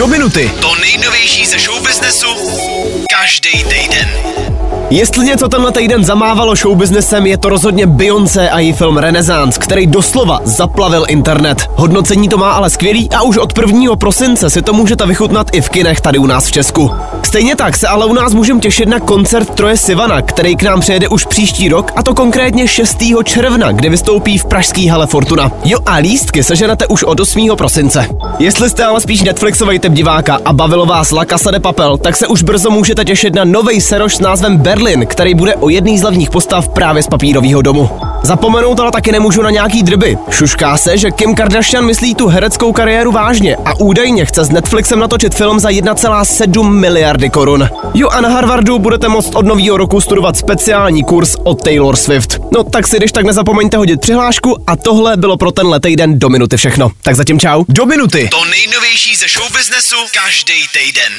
do minuty. To nejnovější ze show businessu každý týden. Jestli něco tenhle týden zamávalo showbiznesem, je to rozhodně Beyoncé a její film Renaissance, který doslova zaplavil internet. Hodnocení to má ale skvělý a už od 1. prosince si to můžete vychutnat i v kinech tady u nás v Česku. Stejně tak se ale u nás můžeme těšit na koncert Troje Sivana, který k nám přijede už příští rok, a to konkrétně 6. června, kdy vystoupí v pražský hale Fortuna. Jo a lístky seženete už od 8. prosince. Jestli jste ale spíš Netflixový typ diváka a bavilo vás La Casa de Papel, tak se už brzo můžete těšit na nový seroš s názvem Berlin, který bude o jedný z hlavních postav právě z papírového domu. Zapomenout ale taky nemůžu na nějaký drby. Šušká se, že Kim Kardashian myslí tu hereckou kariéru vážně a údajně chce s Netflixem natočit film za 1,7 miliardy korun. Jo a na Harvardu budete moct od nového roku studovat speciální kurz od Taylor Swift. No tak si když tak nezapomeňte hodit přihlášku a tohle bylo pro tenhle týden do minuty všechno. Tak zatím čau. Do minuty. To nejnovější ze show businessu každý týden.